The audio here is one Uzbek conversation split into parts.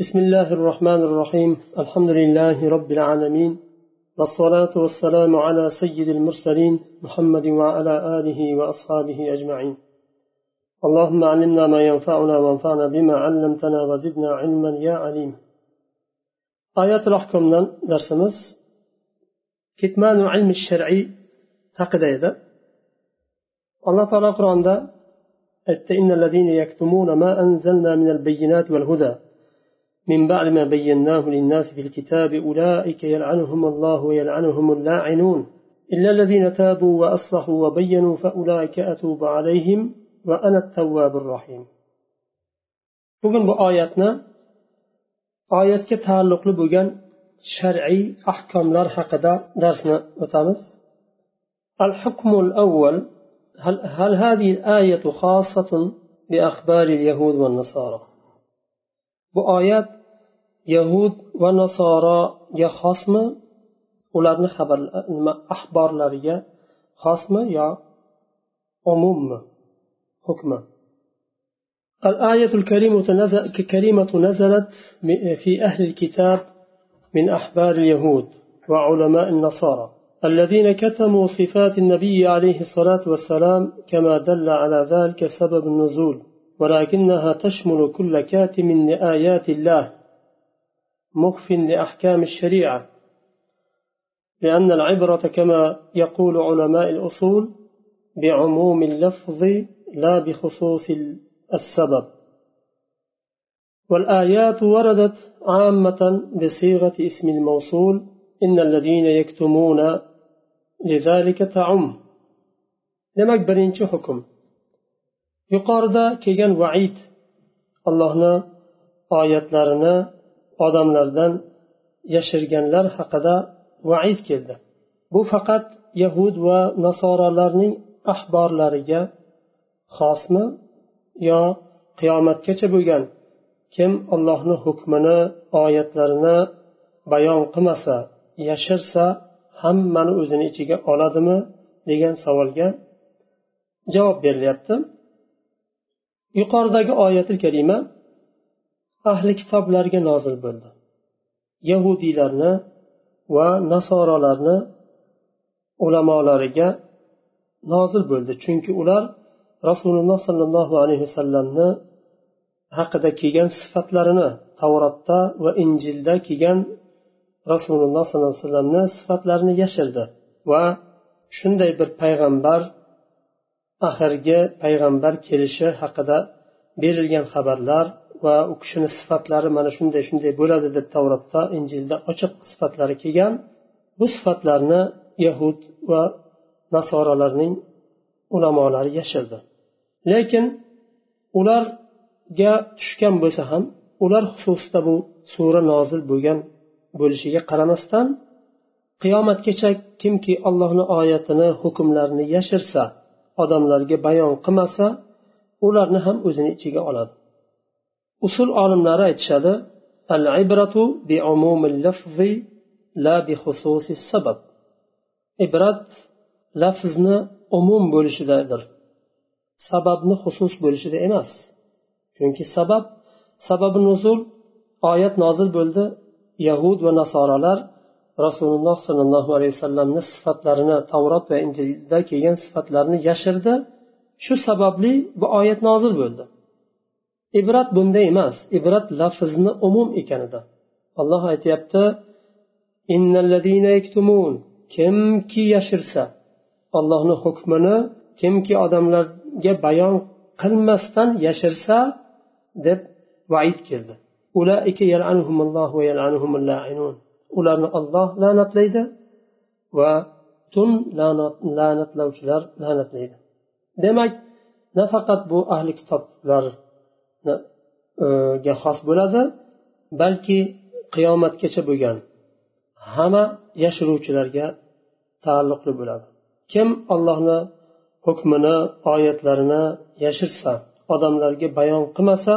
بسم الله الرحمن الرحيم الحمد لله رب العالمين والصلاة والسلام على سيد المرسلين محمد وعلى آله وأصحابه أجمعين اللهم علمنا ما ينفعنا وانفعنا بما علمتنا وزدنا علما يا عليم آيات الأحكام درسمس كتمان العلم الشرعي haqida الله تعالى قرآن ده إن الذين يكتمون ما أنزلنا من البينات والهدى من بعد ما بيناه للناس في الكتاب أولئك يلعنهم الله ويلعنهم اللاعنون. إلا الذين تابوا وأصلحوا وبينوا فأولئك أتوب عليهم وأنا التواب الرحيم. bugun bu oyatni oyatga taalluqli bo'lgan shar'iy ahkomlar haqida darsni o'tamiz الحكم الأول هل, هل هذه الآية خاصة بأخبار اليهود والنصارى؟ oyat yahud va nasoroga xosmi? Ularni xabar nima axborlariga xosmi yo umummi? Hukmi. الآية الكريمة كريمة نزلت في أهل الكتاب من أحبار اليهود وعلماء النصارى الذين كتموا صفات النبي عليه الصلاة والسلام كما دل على ذلك سبب النزول ولكنها تشمل كل كاتم لآيات الله مخف لأحكام الشريعة لأن العبرة كما يقول علماء الأصول بعموم اللفظ لا بخصوص السبب. والآيات وردت عامة بصيغة اسم الموصول إن الذين يكتمون لذلك تعم. demak birinchi hukm yuqorida kelgan vaid allohni oyatlarini odamlardan yashirganlar haqida vaid keldi. Bu faqat yahud va nasoralarning ahborlariga xosmi yo qiyomatgacha bo'lgan kim allohni hukmini oyatlarini bayon qilmasa yashirsa hammani o'zini ichiga oladimi degan savolga javob berilyapti. Yuqoridagi oyati karima ahli kitoblarga nozil bo'ldi. Yahudiylarni va nasorolarni ulamolariga nozil bo'ldi. Chunki ular rasululloh sollallohu alayhi vasallamni haqida kelgan sifatlarini tavrotda va injilda kelgan rasululloh sollallohu alayhi vasallamni sifatlarini yashirdi. Va shunday bir payg'ambar axirgi payg'ambar kelishi haqida berilgan xabarlar va u kishini sifatlari mana shunday shunday bo'ladi deb tavrotda injilda ochiq sifatlari kelgan. Bu sifatlarni yahud va nasoralarning ulamolari yashirdi. Lekin ularga tushgan bo'lsa ham ular xususida bu sura nozil bo'lgan bo'lishiga qaramasdan qiyomatgacha kimki allohni oyatini hukmlarini yashirsa odamlarga bayon qilmasa ularni ham o'zini ichiga oladi. Usul olimlari aytishadi al ibratu bi lafzi la bi xususi sabab. Ibrat lafzni umum bo'lishidadir. Sababni xusus bo'lishida emas. Chunki sabab sababi nuzul oyat nozil bo'ldi. Yahud va nasoralar rasululloh sollallohu alayhi vasallamni sifatlarini tavrot va injilda kelgan sifatlarini yashirdi. Shu sababli bu oyat nozil bo'ldi. Ibrat bunda emas. Ibrat lafzni umum ekanida alloh aytyapti kimki yashirsa ollohni hukmini kimki odamlarga bayon qilmasdan yashirsa deb vaid keldi. Ularni olloh la'natlaydi va tun la'natlovchilar la'natlaydi. Demak nafaqat bu ahli kitoblar kitoblarga xos bo'ladi balki qiyomatgacha bo'lgan hamma yashiruvchilarga taalluqli bo'ladi kim ollohni hukmini oyatlarini yashirsa odamlarga bayon qilmasa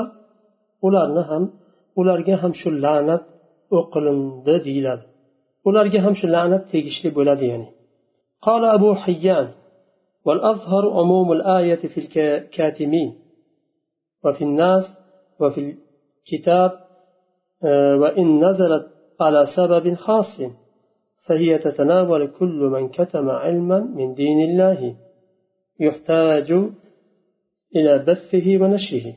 ularni ham ularga ham shu la'nat o'qilindi deyiladi ularga ham shu la'nat tegishli bo'ladi ya'ni قال أبو حيان والأظهر عموم الآية في الكاتمين وفي الناس وفي الكتاب وإن نزلت على سبب خاص فهي تتناول كل من كتم علما من دين الله يحتاج إلى بثه ونشره.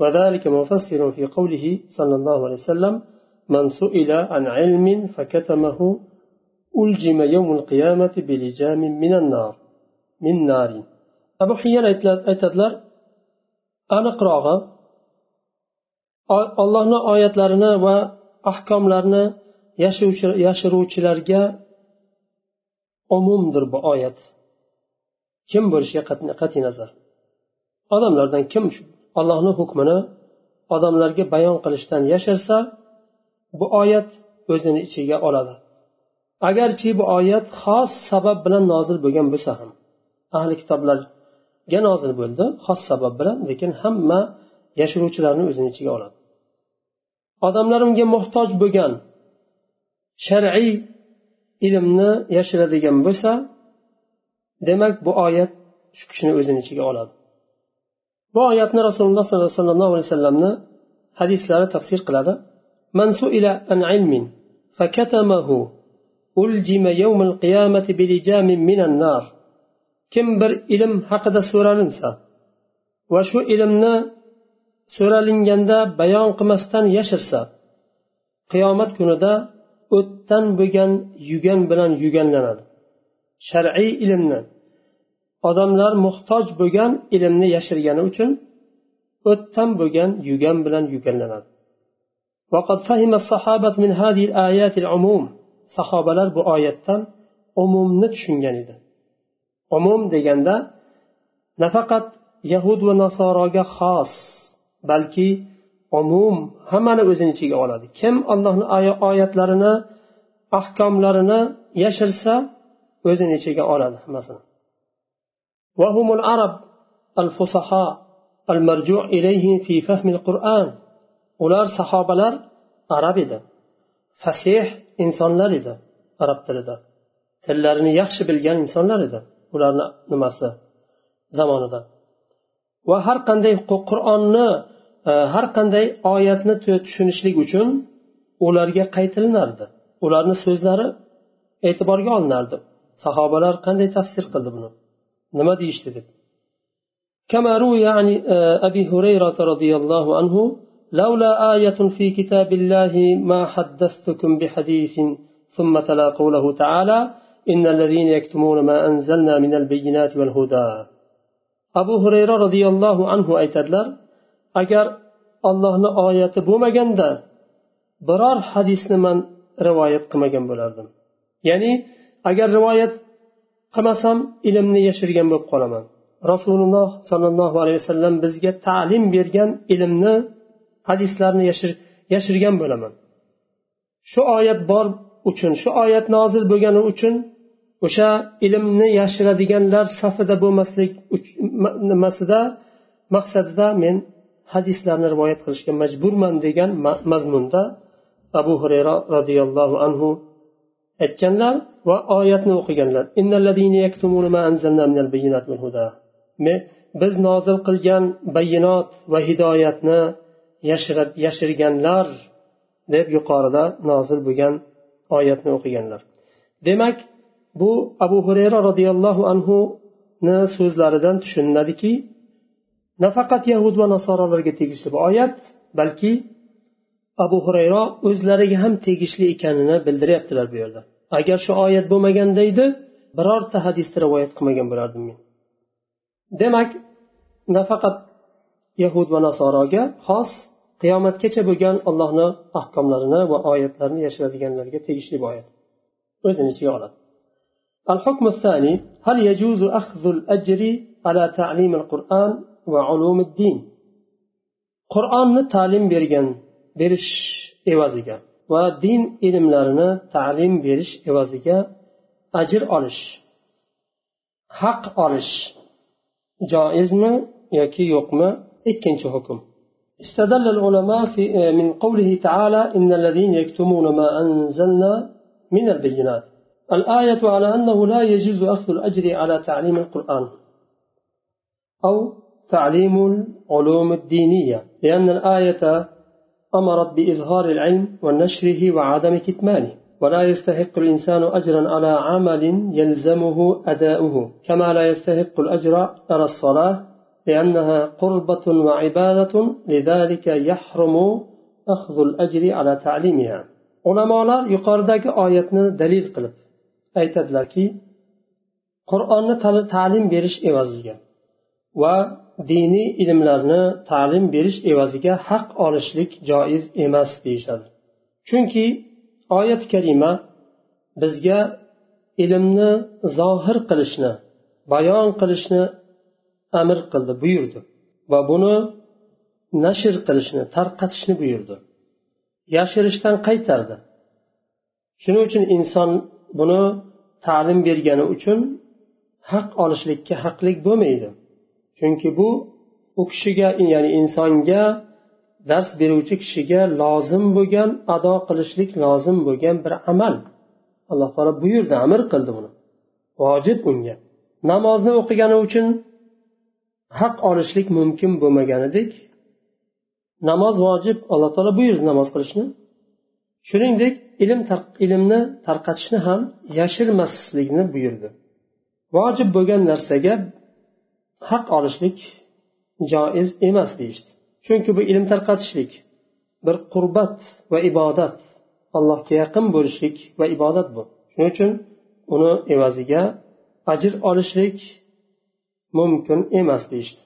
وذلك مفسر في قوله صلى الله عليه وسلم من سئل عن علم فكتمه ألجم يوم القيامة بلجام من النار من نار. أبو حيان aytadilar aniqrog'i ollohni oyatlarini va ahkomlarini yashiruvchilarga umumdir bu oyat. Kim bo'lishiga qat'iy nazar. Odamlardan kim allohni hukmini odamlarga bayon qilishdan yashirsa bu oyat o'zini ichiga oladi. Agarchi bu oyat xos sabab bilan nozil bo'lgan bo'lsa ham ahli kitoblar kitoblarga nozil bo'ldi xos sabab bilan lekin hamma yashiruvchilarni o'zini ichiga oladi odamlar unga muhtoj bo'lgan shar'iy ilmni yashiradigan bo'lsa demak bu oyat shu kishini o'zini ichiga oladi bu oyatni rasululloh sollallohu alayhi vasallamni hadislari tafsir qiladi من سئل عن علم فكتمه ألجم يوم القيامة بلجام من النار kim bir ilm haqida so'ralinsa va shu ilmni so'ralinganda bayon qilmasdan yashirsa qiyomat kunida o'tdan bo'lgan yugan bilan yuganlanadi shar'iy ilmni odamlar muhtoj bo'lgan ilmni yashirgani uchun o'tdan bo'lgan yugan bilan yuganlanadi وقد فهم الصحابة من هذه الآيات العموم sahobalar bu oyatdan umumni tushungan edi umum deganda nafaqat yahud va nasoroga xos balki umum hammani o'zini ichiga oladi kim allohni oyatlarini ahkomlarini yashirsa o'zini ichiga oladi hammasini وهم العرب الفصحاء المرجوع إليهم في فهم القرآن ular sahobalar arab edi fasih insonlar edi arab tilida tillarini yaxshi bilgan insonlar edi ularni nimasi zamonida va har qanday qur'onni har qanday oyatni tushunishlik uchun ularga qaytilinardi ularni so'zlari e'tiborga olinardi sahobalar qanday tafsir qildi buni nima deyishdi deb كما روي عن أبي هريرة رضي الله عنه لولا آية في كتاب الله ما حدثتكم بحديث ثم تلا قوله تعالى إن الذين يكتمون ما أنزلنا من البينات والهدى أبو هريرة رضي الله عنه أيتدلر أجر الله آية بومجندا biror hadisni man rivoyat qilmagan bo'lardim ya'ni agar rivoyat qilmasam ilmni yashirgan bo'lib qolaman rasululloh sollallohu alayhi vasallam bizga ta'lim bergan ilmni hadislarni yashirgan bo'laman shu oyat bor uchun shu oyat nozil bo'lgani uchun o'sha ilmni yashiradiganlar safida bo'lmaslik nimasida maqsadida men hadislarni rivoyat qilishga majburman degan mazmunda abu hurayra roziyallohu anhu aytganlar va oyatni o'qiganlar. Biz nozil qilgan bayinot va hidoyatni yashirganlar deb yuqorida nozil bo'lgan oyatni o'qiganlar. Demak bu abu hurayra roziyallohu anhuni so'zlaridan tushuniladiki nafaqat yahud va nasoralarga tegishli bu oyat balki abu hurayro o'zlariga ham tegishli ekanini bildiryaptilar bu yerda. Agar shu oyat bo'lmaganda edi birorta hadisni rivoyat qilmagan bo'lardim men. Demak nafaqat yahud va nasoroga xos qiyomatgacha bo'lgan allohni ahkomlarini va oyatlarini yashiradiganlarga tegishli bu oyat. O'zini ichiga oladi. الحكم الثاني هل يجوز أخذ الأجر على تعليم القرآن وعلوم الدين؟ قرآن تعليم بيرجن berish evaziga va din ilmlarini ta'lim berish evaziga ajr olish haq olish joizmi yoki yo'qmi ikkinchi hukm استدل العلماء في من قوله تعالى إن الذين يكتمون ما أنزلنا من البينات. الآية على أنه لا يجوز أخذ الأجر على تعليم القرآن أو تعليم العلوم الدينية لأن الآية أمرت بإظهار العلم ونشره وعدم كتمانه ولا يستحق الإنسان أجرا على عمل يلزمه أداؤه كما لا يستحق الأجر على الصلاة لأنها قربة وعبادة لذلك يحرم أخذ الأجر على تعليمها. ulamolar yuqoridagi oyatni dalil qilib aytadilarki qur'onni ta'lim berish evaziga va diniy ilmlarni ta'lim berish evaziga haq olishlik joiz emas deyishadi. Chunki oyat karima bizga ilmni zohir qilishni bayon qilishni amr qildi buyurdi va buni nashr qilishni tarqatishni buyurdi. Yashirishdan qaytardi. Shuning uchun inson buni ta'lim bergani uchun haq olishlikka haqlik bo'lmaydi. Chunki bu u kishiga ya'ni insonga dars beruvchi kishiga lozim bo'lgan ado qilishlik lozim bo'lgan bir amal. Alloh taolo buyurdi amr qildi buni. Vojib unga namozni o'qigani uchun haq olishlik mumkin bo'lmaganidek namoz vojib alloh taolo buyurdi namoz qilishni. Shuningdek ilm ilmni tarqatishni ham yashirmaslikni buyurdi. Vojib bo'lgan narsaga haq olishlik joiz emas deyishdi. Chunki bu ilm tarqatishlik bir qurbat va ibodat allohga yaqin bo'lishlik va ibodat bu. Shuning uchun uni evaziga ajr olishlik mumkin emas deyishdi.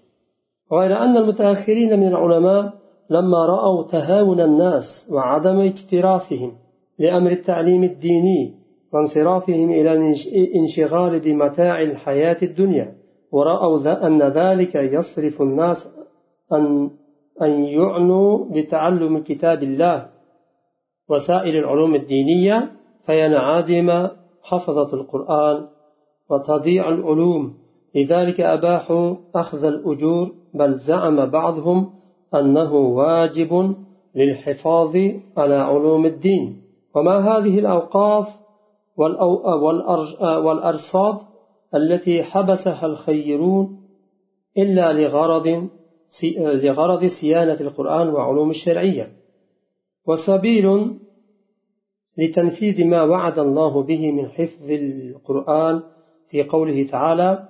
لما رأوا تهاون الناس وعدم اكترافهم لأمر التعليم الديني وانصرافهم إلى الانشغال بمتاع الحياة الدنيا ورأوا أن ذلك يصرف الناس أن أن يعنوا بتعلم كتاب الله وسائر العلوم الدينية فينعدم حفظة القرآن وتضيع العلوم. لذلك أباحوا أخذ الأجور بل زعم بعضهم أنه واجب للحفاظ على علوم الدين. وما هذه الأوقاف والأرصاد التي حبسها الخيرون إلا لغرض لغرض صيانة القرآن وعلوم الشرعية. وسبيل لتنفيذ ما وعد الله به من حفظ القرآن في قوله تعالى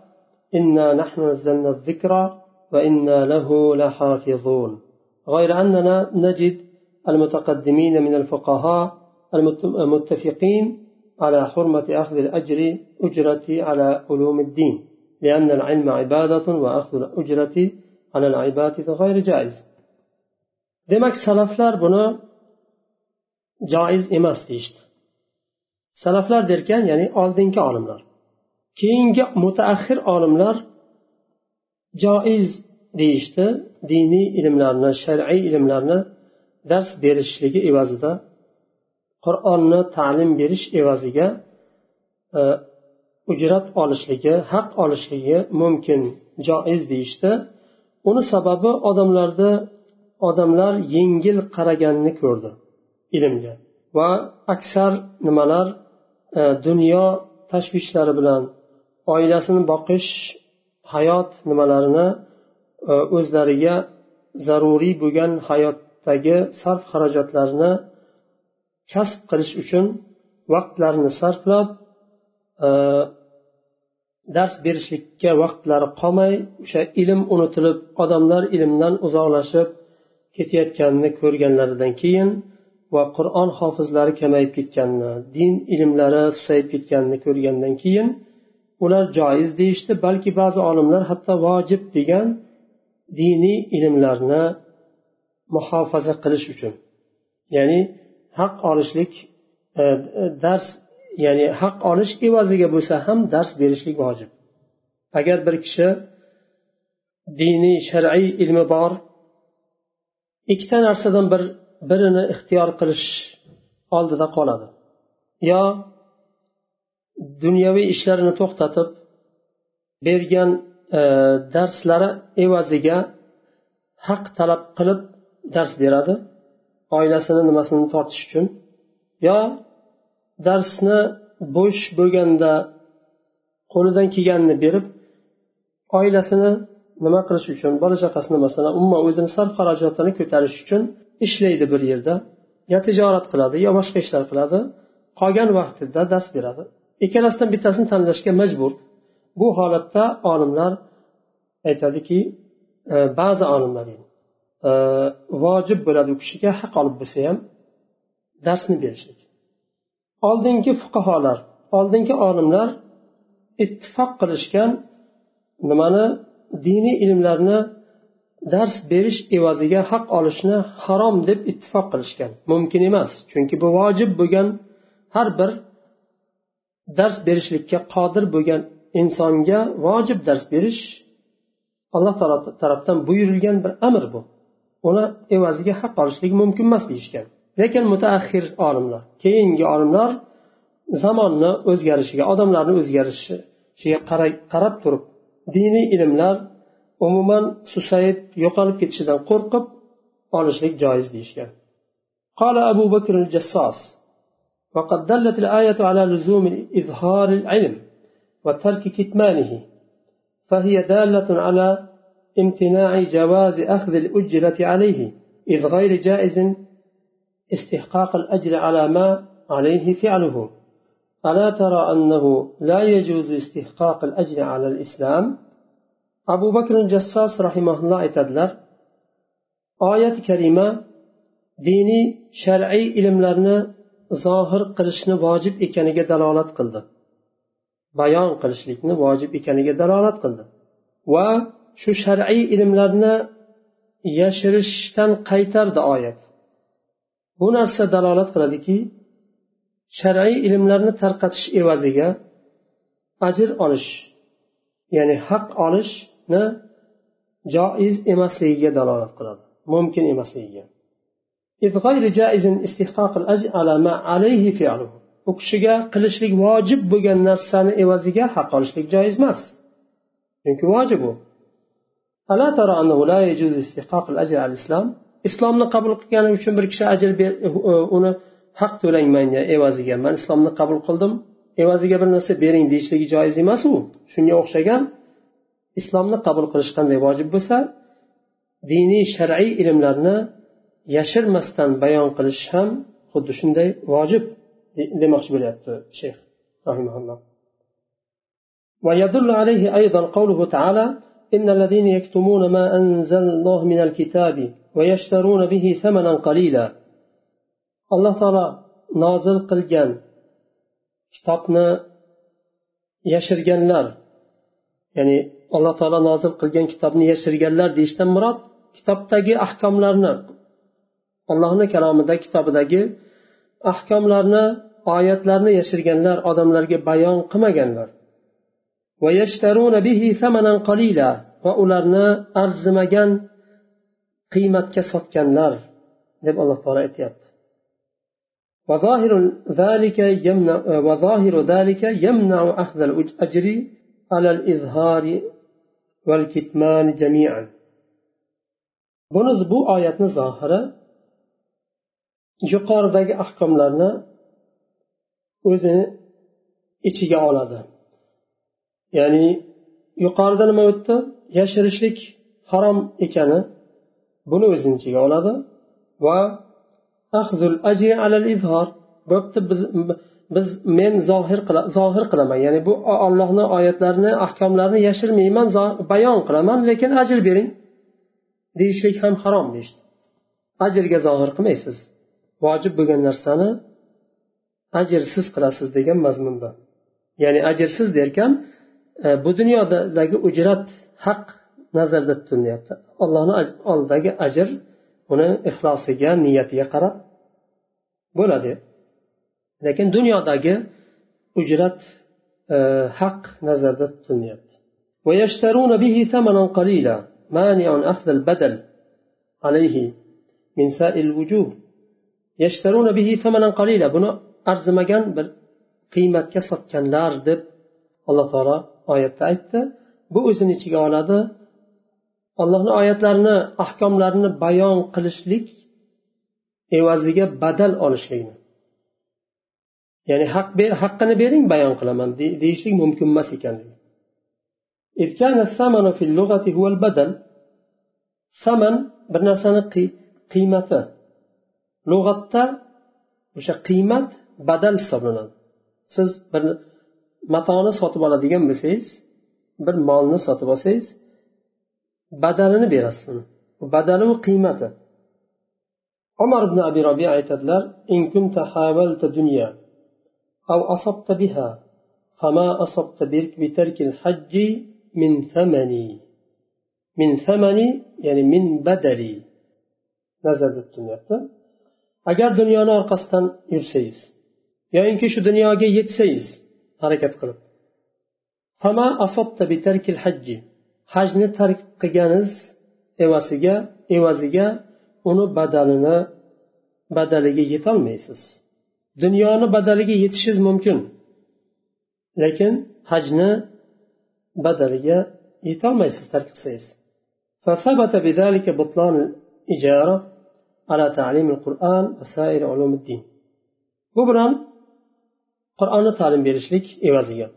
إنا نحن نزلنا الذكر وإنا له لحافظون. غير أننا نجد المتقدمين من الفقهاء المتفقين على حرمة أخذ الأجر أجرة على علوم الدين لأن العلم عبادة وأخذ الأجرة على العبادة غير جائز. demak salaflar buni joiz emas deyishdi salaflar derkan ya'ni oldingi olimlar keyingi mutaaxir olimlar joiz deyishdi diniy ilmlarni shar'iy ilmlarni dars berishligi evazida qur'onni ta'lim berish evaziga e, ujrat olishligi haq olishligi mumkin joiz deyishdi. Uni sababi odamlarda odamlar yengil qaraganini ko'rdi ilmga. Va aksar nimalar e, dunyo tashvishlari bilan oilasini boqish hayot nimalarini e, o'zlariga zaruriy bo'lgan hayotdagi sarf xarajatlarni kasb qilish uchun vaqtlarini sarflab e, dars berishlikka vaqtlari qolmay o'sha ilm unutilib odamlar ilmdan uzoqlashib ketayotganini ko'rganlaridan keyin va qur'on hofizlari kamayib ketganini din ilmlari susayib ketganini ko'rgandan keyin ular joiz deyishdi balki ba'zi olimlar hatto vojib degan diniy ilmlarni muhofaza qilish uchun. Ya'ni haq olishlik e, dars ya'ni haq olish evaziga bo'lsa ham dars berishlik vojib. Agar bir kishi diniy shar'iy ilmi bor ikkita narsadan bir birini ixtiyor qilish oldida qoladi. Yo dunyoviy ishlarini to'xtatib bergan e, darslari evaziga haq talab qilib dars beradi. Oilasini nimasini tortish uchun. Yo darsni bo'sh bo'lganda qo'lidan kelganini berib oilasini nima qilish uchun bola chaqasini masalan umuman o'zini sarf xarajatini ko'tarish uchun ishlaydi bir yerda yo tijorat qiladi yo boshqa ishlar qiladi qolgan vaqtida dars beradi. Ikkalasidan bittasini tanlashga majbur. Bu holatda olimlar aytadiki e, ba'zi olimlar e, vojib bo'ladi u kishiga haq olib bo'lsa ham darsni berishlik. Oldingi fuqarolar oldingi olimlar ittifoq qilishgan nimani diniy ilmlarni dars berish evaziga haq olishni harom deb ittifoq qilishgan. Mumkin emas chunki bu vojib bo'lgan har bir dars berishlikka qodir bo'lgan insonga vojib dars berish alloh taolo tarafdan buyurilgan bir amr bu uni evaziga haq olishlik mumkin emas deyishgan lekin mutaaxir olimlar keyingi olimlar zamonni o'zgarishiga odamlarni o'zgarishiga qarab turib diniy ilmlar umuman susayib yo'qolib ketishidan qo'rqib olishlik joiz deyishgan قال أبو بكر الجساس وقد دلت الآية على لزوم إظهار العلم وترك كتمانه فهي دالة على امتناع جواز أخذ الأجرة عليه إذ غير جائز استحقاق الأجر على ما عليه فعله. ألا ترى أنه لا يجوز استحقاق الأجر على الإسلام؟ abu bakr jassos rahimaulloh aytadilar oyat karima diniy shar'iy ilmlarni zohir qilishni vojib ekaniga dalolat qildi. Bayon qilishlikni vojib ekaniga dalolat qildi. Va shu shar'iy ilmlarni yashirishdan qaytardi oyat. Bu narsa dalolat qiladiki shar'iy ilmlarni tarqatish evaziga ajr olish ya'ni haq olishni joiz emasligiga dalolat qiladi. Mumkin emasligiga. U kishiga qilishlik vojib bo'lgan narsani evaziga haq olishlik joiz emas. Chunki vojib u. Islomni qabul qilgani uchun bir kishi ajr uh, uh, uni haq to'lang manga evaziga. Man islomni qabul qildim evaziga bir narsa bering deyishligi joiz emas u. Shunga o'xshagan islomni qabul qilish qanday vojib bo'lsa diniy shar'iy ilmlarni yashirmasdan bayon qilish ham xuddi shunday vojib demoqchi bo'lyapti shayx rahimaulloh ويدل عليه أيضا قوله تعالى إن الذين يكتمون ما أنزل الله من الكتاب ويشترون به ثمنا قليلا الله تعالى نازل قلجان kitobni yashirganlar ya'ni alloh taolo nozil qilgan kitobni yashirganlar deyishdan murod kitobdagi ahkomlarni allohni kalomida kitobidagi ahkomlarni oyatlarni yashirganlar odamlarga bayon qilmaganlar va ularni arzimagan qiymatga sotganlar deb alloh taolo aytyapti وظاهر ذلك يمنع وظاهر ذلك يمنع أخذ الأجر على الإظهار والكتمان جميعا buni bu oyatni zohiri yuqoridagi ahkomlarni o'zini ichiga oladi. Ya'ni yuqorida nima o'tdi? Yashirishlik harom ekani buni o'zini ichiga oladi va bo'pti biz biz men zohir zohir qilaman. Ya'ni bu ollohni oyatlarini ahkomlarini yashirmayman bayon qilaman lekin ajr bering. Deyishlik ham harom deyishdi. Ajrga zohir qilmaysiz. vojib bo'lgan narsani ajrsiz qilasiz degan mazmunda ya'ni ajrsiz derkan e, bu dunyodagi ujrat haq nazarda tutilyapti allohni oldidagi ajr uni ixlosiga niyatiga qarab bo'ladi lekin dunyodagi ujrat e, haq nazarda tutilyapti ويشترون به ثمنا قليلا مانع أخذ البدل عليه من سائر الوجوه buni arzimagan bir qiymatga sotganlar deb alloh taolo oyatda aytdi. Bu o'zini ichiga oladi. Allohni oyatlarini ahkomlarini bayon qilishlik evaziga badal olishlikni. Ya'ni haq haqqini bering bayon qilaman deyishlik mumkin emas ekanligi saman bir narsani qiymati lug'atda o'sha qiymat badal hisoblanadi siz bir matoni sotib oladigan bo'lsangiz bir molni sotib olsangiz badalini berasiz badali u qiymati umar ibn abi robiya aytadilar in kunta havalta dunya أو أصبت بها فما أصبت بترك الحج من ثمني من ثمني يعني من بدلي نزل الدنيا agar dunyoni orqasidan yursangiz yoyinki shu dunyoga yetsangiz harakat qilib. Hajni tark qilganingiz evaziga evaziga uni badalini badaliga yetolmaysiz. Dunyoni badaliga yetishingiz mumkin. Lekin hajni badaliga yetolmaysiz tark qilsangiz. على تعليم القرآن وسائر علوم الدين. Bu bilan qur'onni ta'lim berishlik evaziga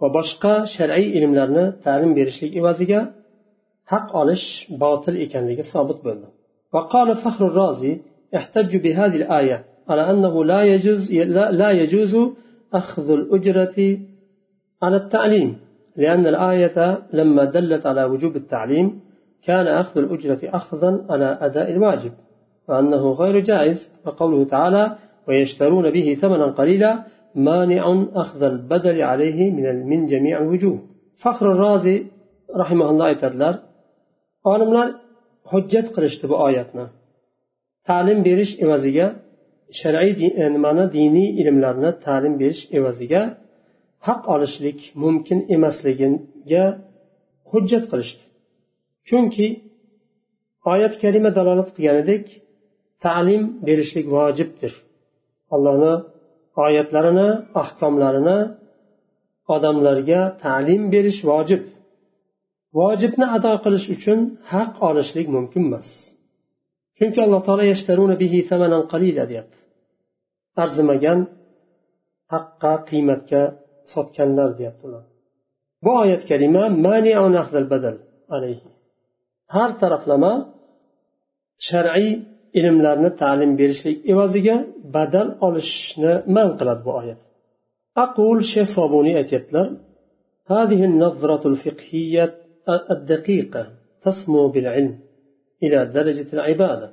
va boshqa shar'iy ilmlarni ta'lim berishlik evaziga haq olish botil ekanligi sobit bo'ldi. وقال فخر الرازي يحتج بهذه الآية على أنه لا يجوز لا يجوز أخذ الأجرة على التعليم لأن الآية لما دلت على وجوب التعليم كان أخذ الأجرة أخذا على أداء الواجب وأنه غير جائز وقوله تعالى ويشترون به ثمنا قليلا مانع أخذ البدل عليه من من جميع الوجوه فخر الرازي رحمه الله aytadilar olimlar hujjat qilishdi bu oyatni ta'lim berish evaziga shar'iy nimani diniy ilmlarni ta'lim berish evaziga haq olishlik mumkin emasligiga hujjat qilishdi chunki oyat kalima dalolat qilganidek ta'lim berishlik vojibdir. Allohni oyatlarini ahkomlarini odamlarga ta'lim berish vojib. Vojibni ado qilish uchun haq olishlik mumkin emas. Chunki alloh taolo deyapti. Arzimagan haqqa qiymatga sotganlar deyapti ular bu oyat kalima har taraflama shar'iy ilmlarni ta'lim berishlik evaziga badal olishni man qiladi bu oyat. Aqul shayx sobuniy aytyaptilar هذه النظرة الفقهية الدقيقة تسمو بالعلم إلى درجة العبادة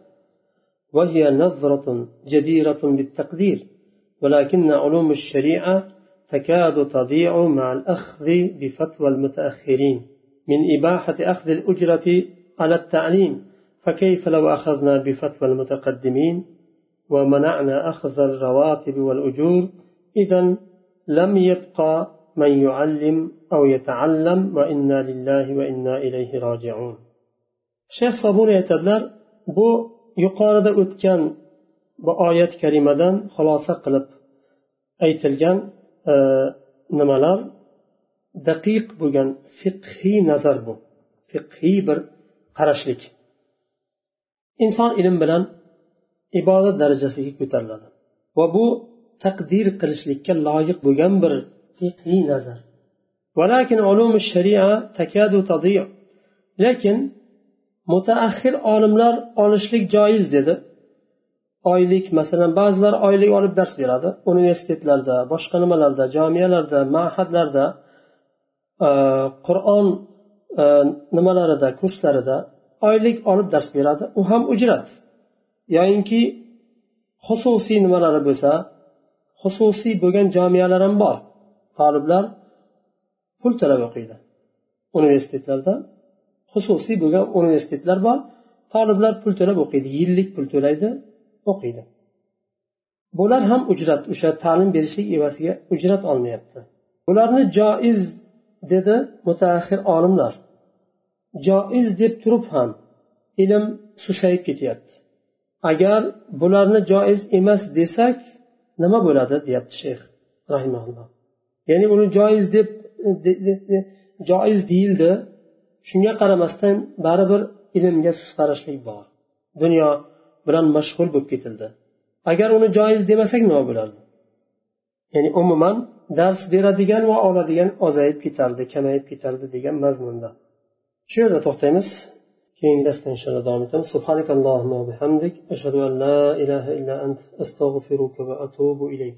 وهي نظرة جديرة بالتقدير ولكن علوم الشريعة تكاد تضيع مع الأخذ بفتوى المتأخرين من إباحة أخذ الأجرة على التعليم فكيف لو أخذنا بفتوى المتقدمين ومنعنا أخذ الرواتب والأجور؟ إذا لم يبقى من يعلم أو يتعلم وإنا لله وإنا إليه راجعون. شيخ صابون يتدلر بو يقارد أتكن بآيات كريمة خلاصة قلب. أي تلجان آه، نمالار دقيق بوغان فقهي نظر بو فقهي بر قرشلك. Inson ilm bilan ibodat darajasiga ko'tariladi. Va bu taqdir qilishlikka loyiq bo'lgan bir fiqhiy nazar. Lekin mutaaxir olimlar olishlik joiz dedi. Oylik masalan ba'zilar oylik olib dars beradi. Universitetlarda boshqa nimalarda jamiyalarda mahadlarda qur'on nimalarida kurslarida oylik olib dars beradi u ham ujrat. Yoyinki xususiy nimalari bo'lsa xususiy bo'lgan jamiyalar ham bor. Toliblar pul to'lab o'qiydi. Universitetlarda xususiy bo'lgan universitetlar bor. Toliblar pul to'lab o'qiydi yillik pul to'laydi o'qiydi. Bular ham ujrat o'sha ta'lim berishlik evaziga ujrat olmayapti. Bularni joiz dedi mutaaxir olimlar. Joiz deb turib ham ilm susayib ketyapti. Agar bularni joiz emas desak nima bo'ladi deyapti shayx rahimaulloh ya'ni uni joiz deb e, joiz deyildi. Shunga qaramasdan baribir ilmga sust qarashlik bor. Dunyo bilan mashg'ul bo'lib ketildi. Agar uni joiz demasak nima bo'lardi? Ya'ni umuman dars beradigan va oladigan ozayib ketardi kamayib ketardi degan mazmunda. shu yerda to'xtaymiz keyingi darsda inshaalloh davom etamiz سبحانك bihamdik وبحمدك an la ilaha illa إلا أنت أستغفرك وأتوب ilayk